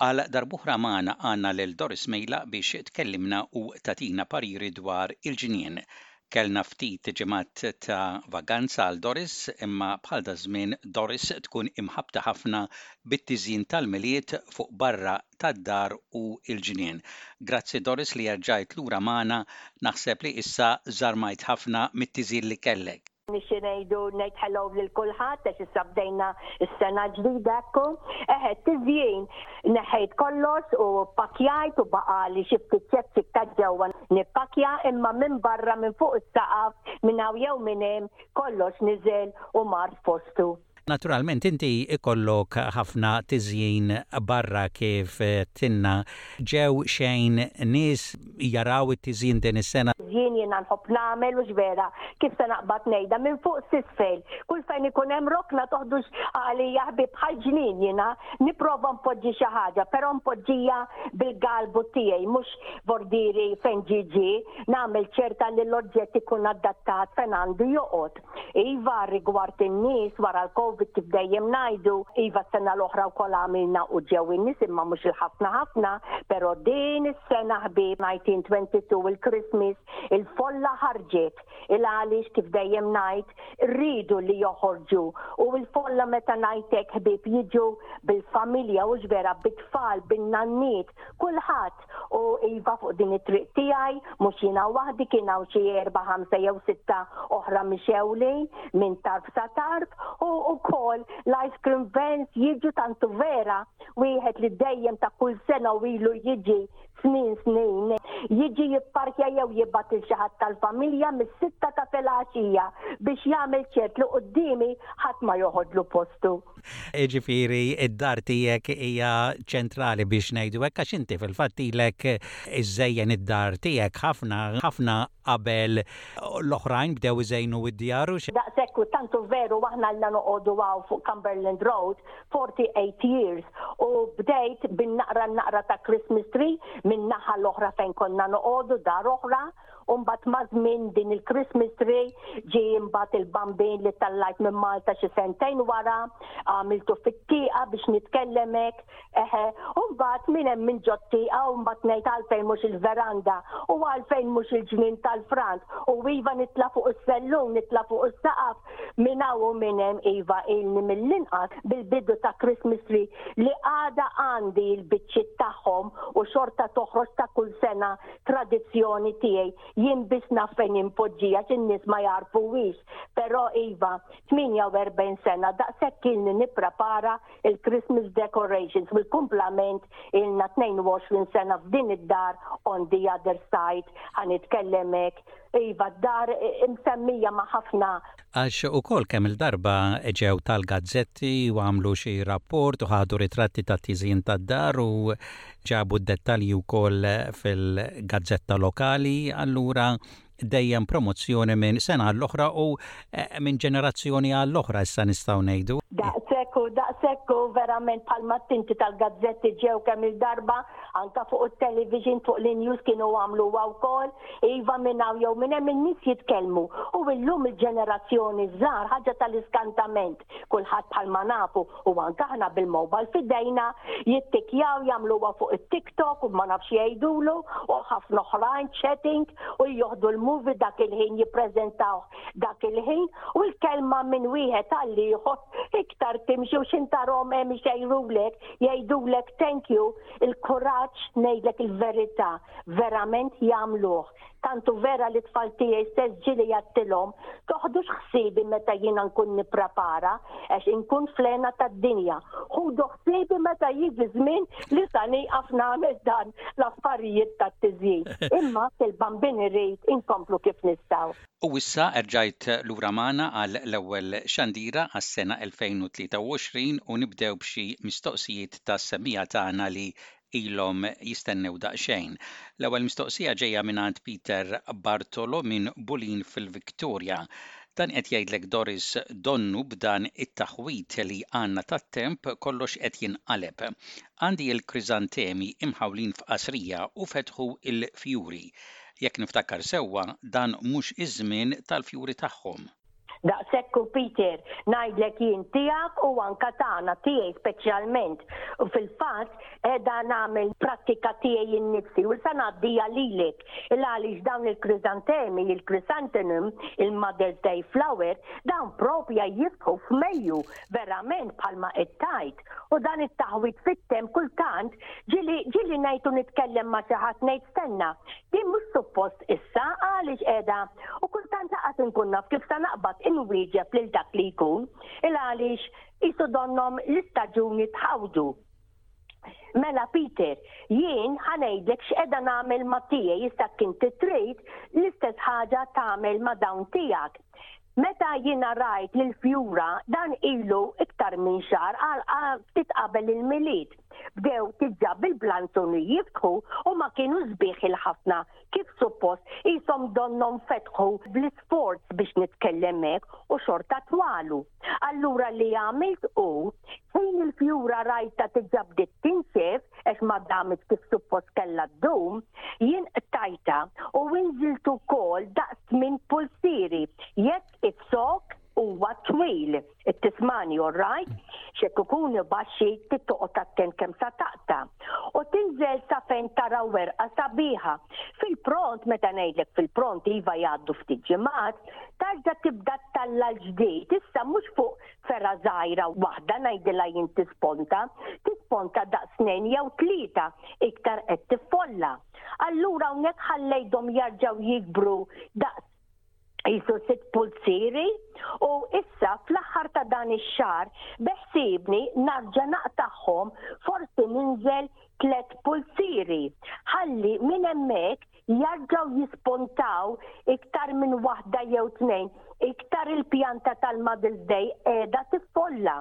Għal darb'oħra magħna għandna lil Doris Mejlaq biex tkellimna u tagħtina pariri dwar il-ġnien. Kellna ftit ġimgħat ta' vaganza għal Doris imma bħal daż-żmien Doris tkun imħabbta ħafna bit-tiżjin tal-Milied fuq barra tad-dar u l-ġnien. Grazzi Doris li erġajt lura magħna, naħseb li issa żarmajt ħafna mit-tiżjin li kellek. Nixtieq ngħidu ngħid hello lil kulħadd għax issa bdejna s-sena ġdida hekku. Eħe, t-tiżjin neħħejt kollox u ppakkjajt u baqagħli xi ftit ċeċċiek ta' ġewwa nippakkja imma minn barra minn fuq is-saqaf minn hawn jew minn hemm kollox niżel u mar f'postu. Naturalment inti ikollok ħafna tiżjin barra kif għedtilna. Ġew xejn nies jaraw it-tiżjin din is-sena? Żjien jiena nħobb nagħmel hux vera kif se naqbad ngħidha minn fuq s'isfel. Kull fejn ikun hemm rokna toħdux għalija ħbieb bħal ġnien jiena nipprova npoġġi xi ħaġa però npoġġija bil-galbu tiegħi mhux bordieri fejn ġie ġie. Nagħmel ċerta li l-oġġett ikun adattat fejn għandu joqgħod. Iva, rigward in-nies, wara l-Covid kif dejjem ngħidu, iva s-sena l-oħra wkoll għamilna u ġew in-nies imma mhux il-ħafna ħafna, però din is-sena ħbieb 1922 il-Christmas il-folla ħarġet, il għaliex kif dejjem ngħid rridu li joħorġu u l-folla meta ngħid hekk ħbieb jiġu bil-familja hux vera bit-tfal, bin-nanniet, kulħadd. u iva fuq din it-triq tiegħi mhux jiena waħdi kien hawn xi erba' ħamsa jew sitta oħra mixew li minn tarf sa tarf u wkoll l-ice cream vans jiġu tantu vera wieħed li dejjem ta' kull sena u ilu jiġi snin snin jiġi jipparkja jew jibgħat il xi ħadd tal-familja mis-sitta ta' filgħaxija biex jagħmel ċert li quddiemi ħadd ma joħodlu postu. Jiġifieri d-dar tiegħek hija ċentrali biex ngħidu hekk għax inti fil-fatt ilek iżżejjen id-dar tiegħek ħafna, ħafna qabel l-oħrajn bdew iżejnu d-djar u. Daqshekk u tant hu veru aħna ilna noqogħdu hawn fuq Cumberland Road 48 years u bdejt bin-naqra n-naqra ta' Christmas tree min-naħa l-oħra fejn konna noqogħdu, dar oħra, U mbagħad maż-żmien din il-Christmas tree ġi mbagħad il-bambin li tallajt minn Malta xi sentejn wara, għamiltu fit-tieqa biex nitkellem hekk, eħe, u mbagħad minn hemm minn ġot-tieqa u mbagħad ngħid għalfejn mhux il-veranda u għalfejn mhux il-ġnien tal-frant u iva nitla' fuq is-sellun, nitla' fuq is-saqaf minn hawn u minn hemm iva ilni mill-inqas bil-bidu ta' Christmas tree li għadha għandi l-biċċiet tagħhom u xorta toħroġ ta' kull sena tradizzjoni tiegħi jien biss naf fejn inpoġġija xi nies ma jagħrfuwiex, però iva, 48 sena daqshekk ilni nipprepara il-Christmas decorations u l-kumplament ilna 22 sena f'din id-dar on the other side ħa nitkellem hekk, iva d-dar imsemmija ma' ħafna Għax ukoll kemm-il darba ġew tal-gazzetti u għamlu xi rapport u ħadu ritratti tat-tiżjin tad-dar u ġabu d-dettalji wkoll fil-gazzetta lokali, allura dejjem promozzjoni minn sena għall-oħra u minn ġenerazzjoni għall-oħra issa nistgħu ngħidu. Daqshekk u daqshekk u verament bħalma t-tinti tal-gazzetti ġew kemm-il darba anke fuq it-television, fuq l-in-news kienu għamluha wkoll. Iva minn hawn jew minn hemm in-nies jitkellmu u illum il-ġenerazzjoni ż-żgħar ħaġa tal-iskantament, kulħadd bħalma nafu u anke aħna bil-mobile f'idejna, jittikjaw jagħmluha fuq it-TikTok u ma nafx jgħidulu u ħafna oħrajn, chatting, u jieħdu l-movie dak il-ħin jippreżentawh dak il-ħin u l-kelma minn wieħed għal ieħor iktar timxi u x'intarhom hemm ixejrulek, jgħidulek thank you, il-kuraġġ ngħidlek il-verità, verament jagħmluh. Tant hu vera li t-tfal tiegħi stess ġieli għedtilhom, toħdux ħsiebi meta jiena nkun nipprepara għax inkun fl-hena tad-dinja. Ħudu ħsiebi meta jiġi żmien li sa nieqaf nagħmel dan l-affarijiet tat-tiżjin. Imma fil-Bambin irrid inkomplu kif nistgħu. U issa erġajt lura magħna għal l-ewwel xandira għas-sena 2023 u nibdew b'xi mistoqsijiet tas-semmiegħa tagħna li ilhom jistennew daqsxejn. L-ewwel mistoqsija ġejja mingħand Peter Bartolo minn Bulin fil-Victoria. Dan qed jgħidlek Doris donnu b'dan it-taħwid li għandna tat-temp kollox qed jinqaleb. Għandi l-kriżantemi imħawlin f'qasrija u fetħu l-fjuri. Jekk niftakar sewwa dan mhux iż-żmien tal-fjuri tagħhom. Daqshekk hu Peter, ngħidlek jien tiegħek u anke tagħna, tiegħi speċjalment. U fil-fatt qiegħda nagħmel prattika tiegħi jien nnifsi u se ngħaddiha lilek. Il għaliex dawn il-kriżantemi, il-chrysanthemum, il-Mother's Day flower, dawn proprja jiftħu f'Mejju, verament bħalma qed tgħid. U dan it-taħwid fit-tem kultant ġili ġili ngħid u nitkellem ma' xi ħadd ngħid stenna. Din mhux suppost issa għaliex qiegħda u kultant laqas inkun naf kif sa naqbad inwieġeb lil dak li jkun il għaliex qisu donnhom l-istaġuni tħawdu. Mela Peter, jien ħanejdlek x'qeda nagħmel ma' tiegħi jista' kien titrid l-istess ħaġa tagħmel ma' dawn tiegħek. Meta jiena rajt lil Fjura dan ilu iktar minn xahar għal ftit qabel il-Milied. Bdew diġà bil-blanzuni jiftħu u ma kienu sbieħ il-ħafna kif suppost qishom donnhom fetħu bl-isforz biex nitkellem hekk u xorta twalu. Allura li għamilt hu, ħin il-Fjura rajtha diġà bdiet tinxef, għax ma damet kif suppost kellha ddum, jien qtajta u inżilt ukoll daqs minn pulsieri jekk is-sok huwa twil. Tismani all right? Xek ikun baxxi tittoqgħod attent kemm sa taqta. U tinżel sa fejn tara werqa sabiħa. Fil-pront meta ngħidlek fil-pront iva jgħaddu ftit ġimgħat, tarġa' tibda talla l-ġdid. Issa mhux fuq Fergħa żgħira waħda ngħidilha jien tisponta, tisponta daqs tnejn jew tlieta iktar qed tiffolla. Allura hawnhekk ħallejthom jarġgħu jikbru daqs jisu sitt pulzieri u issa fl-aħħar ta' dan ix-xar beħsibni narġa' naqtagħhom forsi ninżel tliet pulzieri. Ħalli minn hemmhekk Jarġgħu jispuntaw iktar minn waħda jew tnejn iktar il-pjanta tal-Mother's Day qiegħda tiffolla.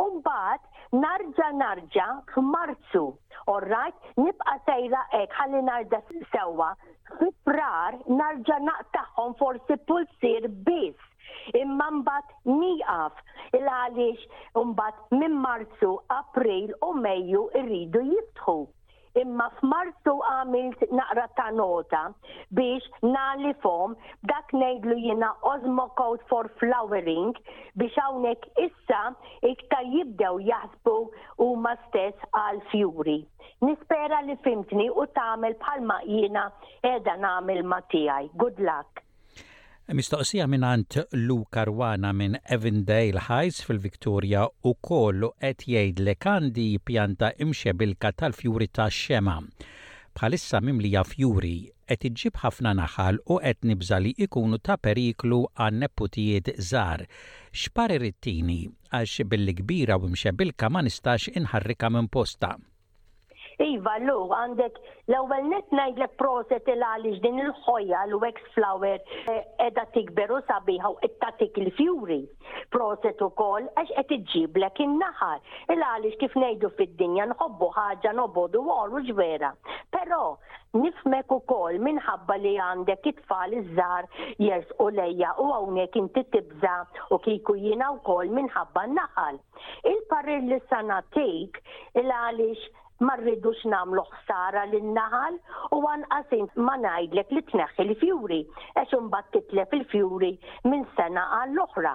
U mbagħad narġa' narġa' f'Marzu, orrajt, nibqa' sejra hekk ħalli narda' sewwa, fi Frar narġa' naqtagħhom forsi pulzier biss, imma mbagħad nieqaf, il għaliex mbagħad minn Marzu, April u Mejju rridu jiftħu. imma f'martu għamilt naqra ta' nota biex nagħlifhom b'dak ngħidlu jiena Osmo Code for Flowering biex hawnhekk issa iktar jibdew jaħsbu huma stess għal fjuri. Nispera li fimtni u tagħmel bħalma jiena qiegħda nagħmel ma' tiegħi. Good luck! Mistoqsija mingħand Lou Caruana minn Avondale Heights fil-Victoria u kollu qed jgħidlek għandi pjanta imxebilka tal-fjuri tax-xemgħa. Bħalissa mimlija fjuri, qed iġġib ħafna naħal u qed nibża' li ikunu ta' periklu għan-nepputijiet żgħar. X'parir ittini għax billi kbira u imxebilka ma nistax inħarrikha minn postha? Iva Lu, għandek l-ewwel nett ngħidlek proset il għaliex din il-ħojja l-wax flower eh, qiegħda tikber u sabiħa u qed tagħtik il-fjuri. Proset ukoll għax qed iġġiblek in-naħar. Il għaliex kif ngħidu fid-dinja nħobbu ħaġa nobodu għoru ġvera. Però nifmek ukoll minħabba li għandek it-tfal iż-żar jersqu lejja u hawnhekk inti tibża u kieku jiena wkoll minħabba n-naħal. Il-parir li sa nagħtik il għaliex ma rridux nagħmlu ħsara lin-naħal u anqas int ma ngħidlek li tneħħi l-fjuri għax imbagħad titlef il-fjuri minn sena għall-oħra.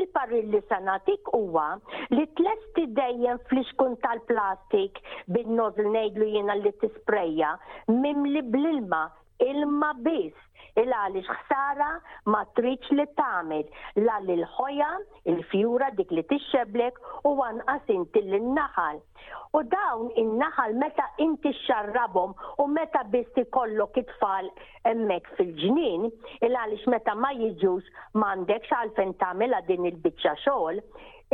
Il-parir li sa nagħtik huwa li tlesti dejjem flixkun tal-plastik bin-nożl ngħidlu jiena li tisprejja mimli bl-ilma Ilma biss, il għaliex ħsara ma tridx li tagħmel la lil ħojha, il-fjura dik li tixxebblek u anqas inti lin-naħal. U dawn in-naħal meta inti xxarrabhom u meta biss ikollok it-tfal hemmhekk fil-ġnien, il għaliex meta ma jiġux m'għandekx għalfen tagħmilha din il-biċċa xogħol,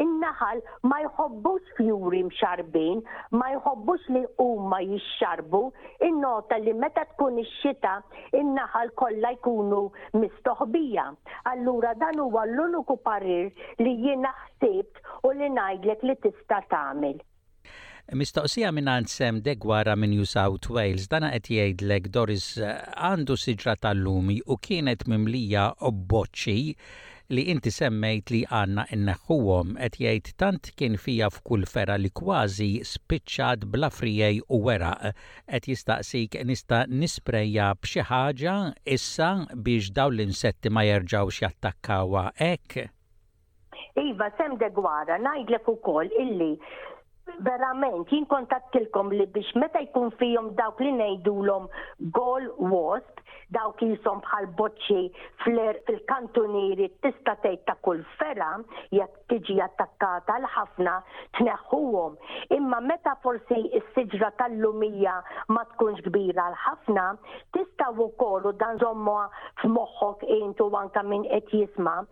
In-naħal ma jħobbux fjuri mxarrbin, ma jħobbux li huma jixxarrbu. Innota li meta tkun ix-xita, in-naħal kollha jkunu mistoħbija. Allura dan huwa l-uniku parir li jiena ħsibt u li ngħidlek li tista' tagħmel. Mistoqsija mingħand Sam Deguara minn New South Wales, dana qed jgħidlek Doris għandu siġra tal-lumi u kienet mimlija bboċċi li inti semmejt li għandna inneħħuhom. Qed jgħid tant kien fiha f'kull fergħa li kważi spiċċat bla friegħi u weraq. Qed jistaqsik nista' nisprejja b'xi ħaġa issa biex dawn l-insetti ma jerġgħux jattakkawha hekk? Iva, Sem Degwara, ngħidlek ukoll illi verament jien kontattilkom li biex meta jkun fihom dawk li ngħidulhom gol wasp, dawk li jisom bħal boċċi fil-kantunieri tista' tgħid ta' kull fera jekk tiġi attakkata l ħafna tneħħuhom. Imma meta forsi s-siġra tal-lumija ma tkunx kbira l ħafna, tistgħu wkoll u dan żommuha f'moħħok int u anke min qed jisma'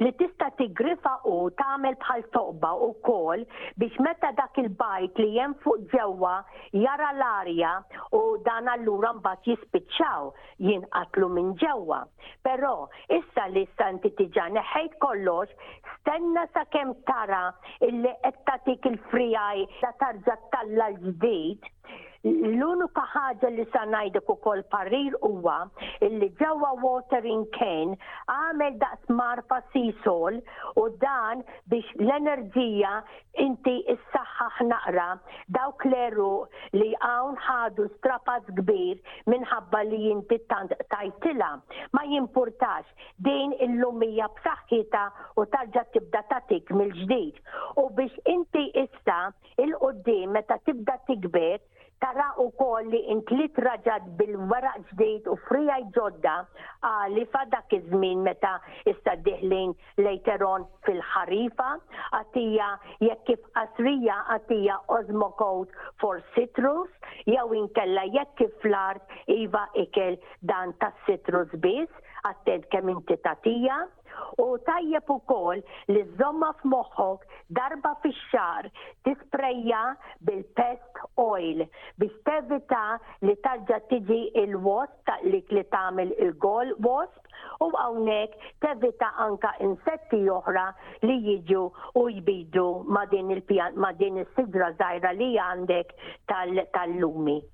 li tista' tiggrifa u tagħmel bħal toqba wkoll biex meta dak il-bajd li hemm fuq ġewwa jara l-arja u dan allura mbagħad jispiċċaw jinqatlu minn ġewwa. Però issa li issa inti diġà neħħejt kollox, stenna sakemm tara illi qed tagħtik il-free eye la tarġa' ttalla' l-ġdid. L-unika ħaġa li sa ngħidek ukoll parir huwa illi ġewwa watering can għamel daqs marfa sisol u dan biex l-enerġija inti issaħħaħ naqra dawk l-eru li hawn ħadu strapaz kbir minħabba li inti tant tajtila. Ma jimpurtax din illum hija b'saħħitha u tarġa' tibda tatik mill-ġdid. U biex inti issa il-qudiem meta tibda tikber tara wkoll li int li traġat bil-waraq ġdid u frijaj ġodda għalifa dak iż-żmien meta issa diħlin later on fil-ħarifa għatija jekk kif qasrija għatija osmocoat for citrus jew inkella jekk kif fl-art iva ikel dan tas-citrus biss attent kemm inti tagħtija U tajjeb ukoll li żommha f'moħħok darba fix-xahar tisprejja bil-pest oil biex tevita li tarġa' tiġi il-wasp taqlik li tagħmel il-gall wasp u hawnhekk tevita anke insetti oħra li jiġu u jbidu ma' din is-siġra żgħira li għandek tal-lumi.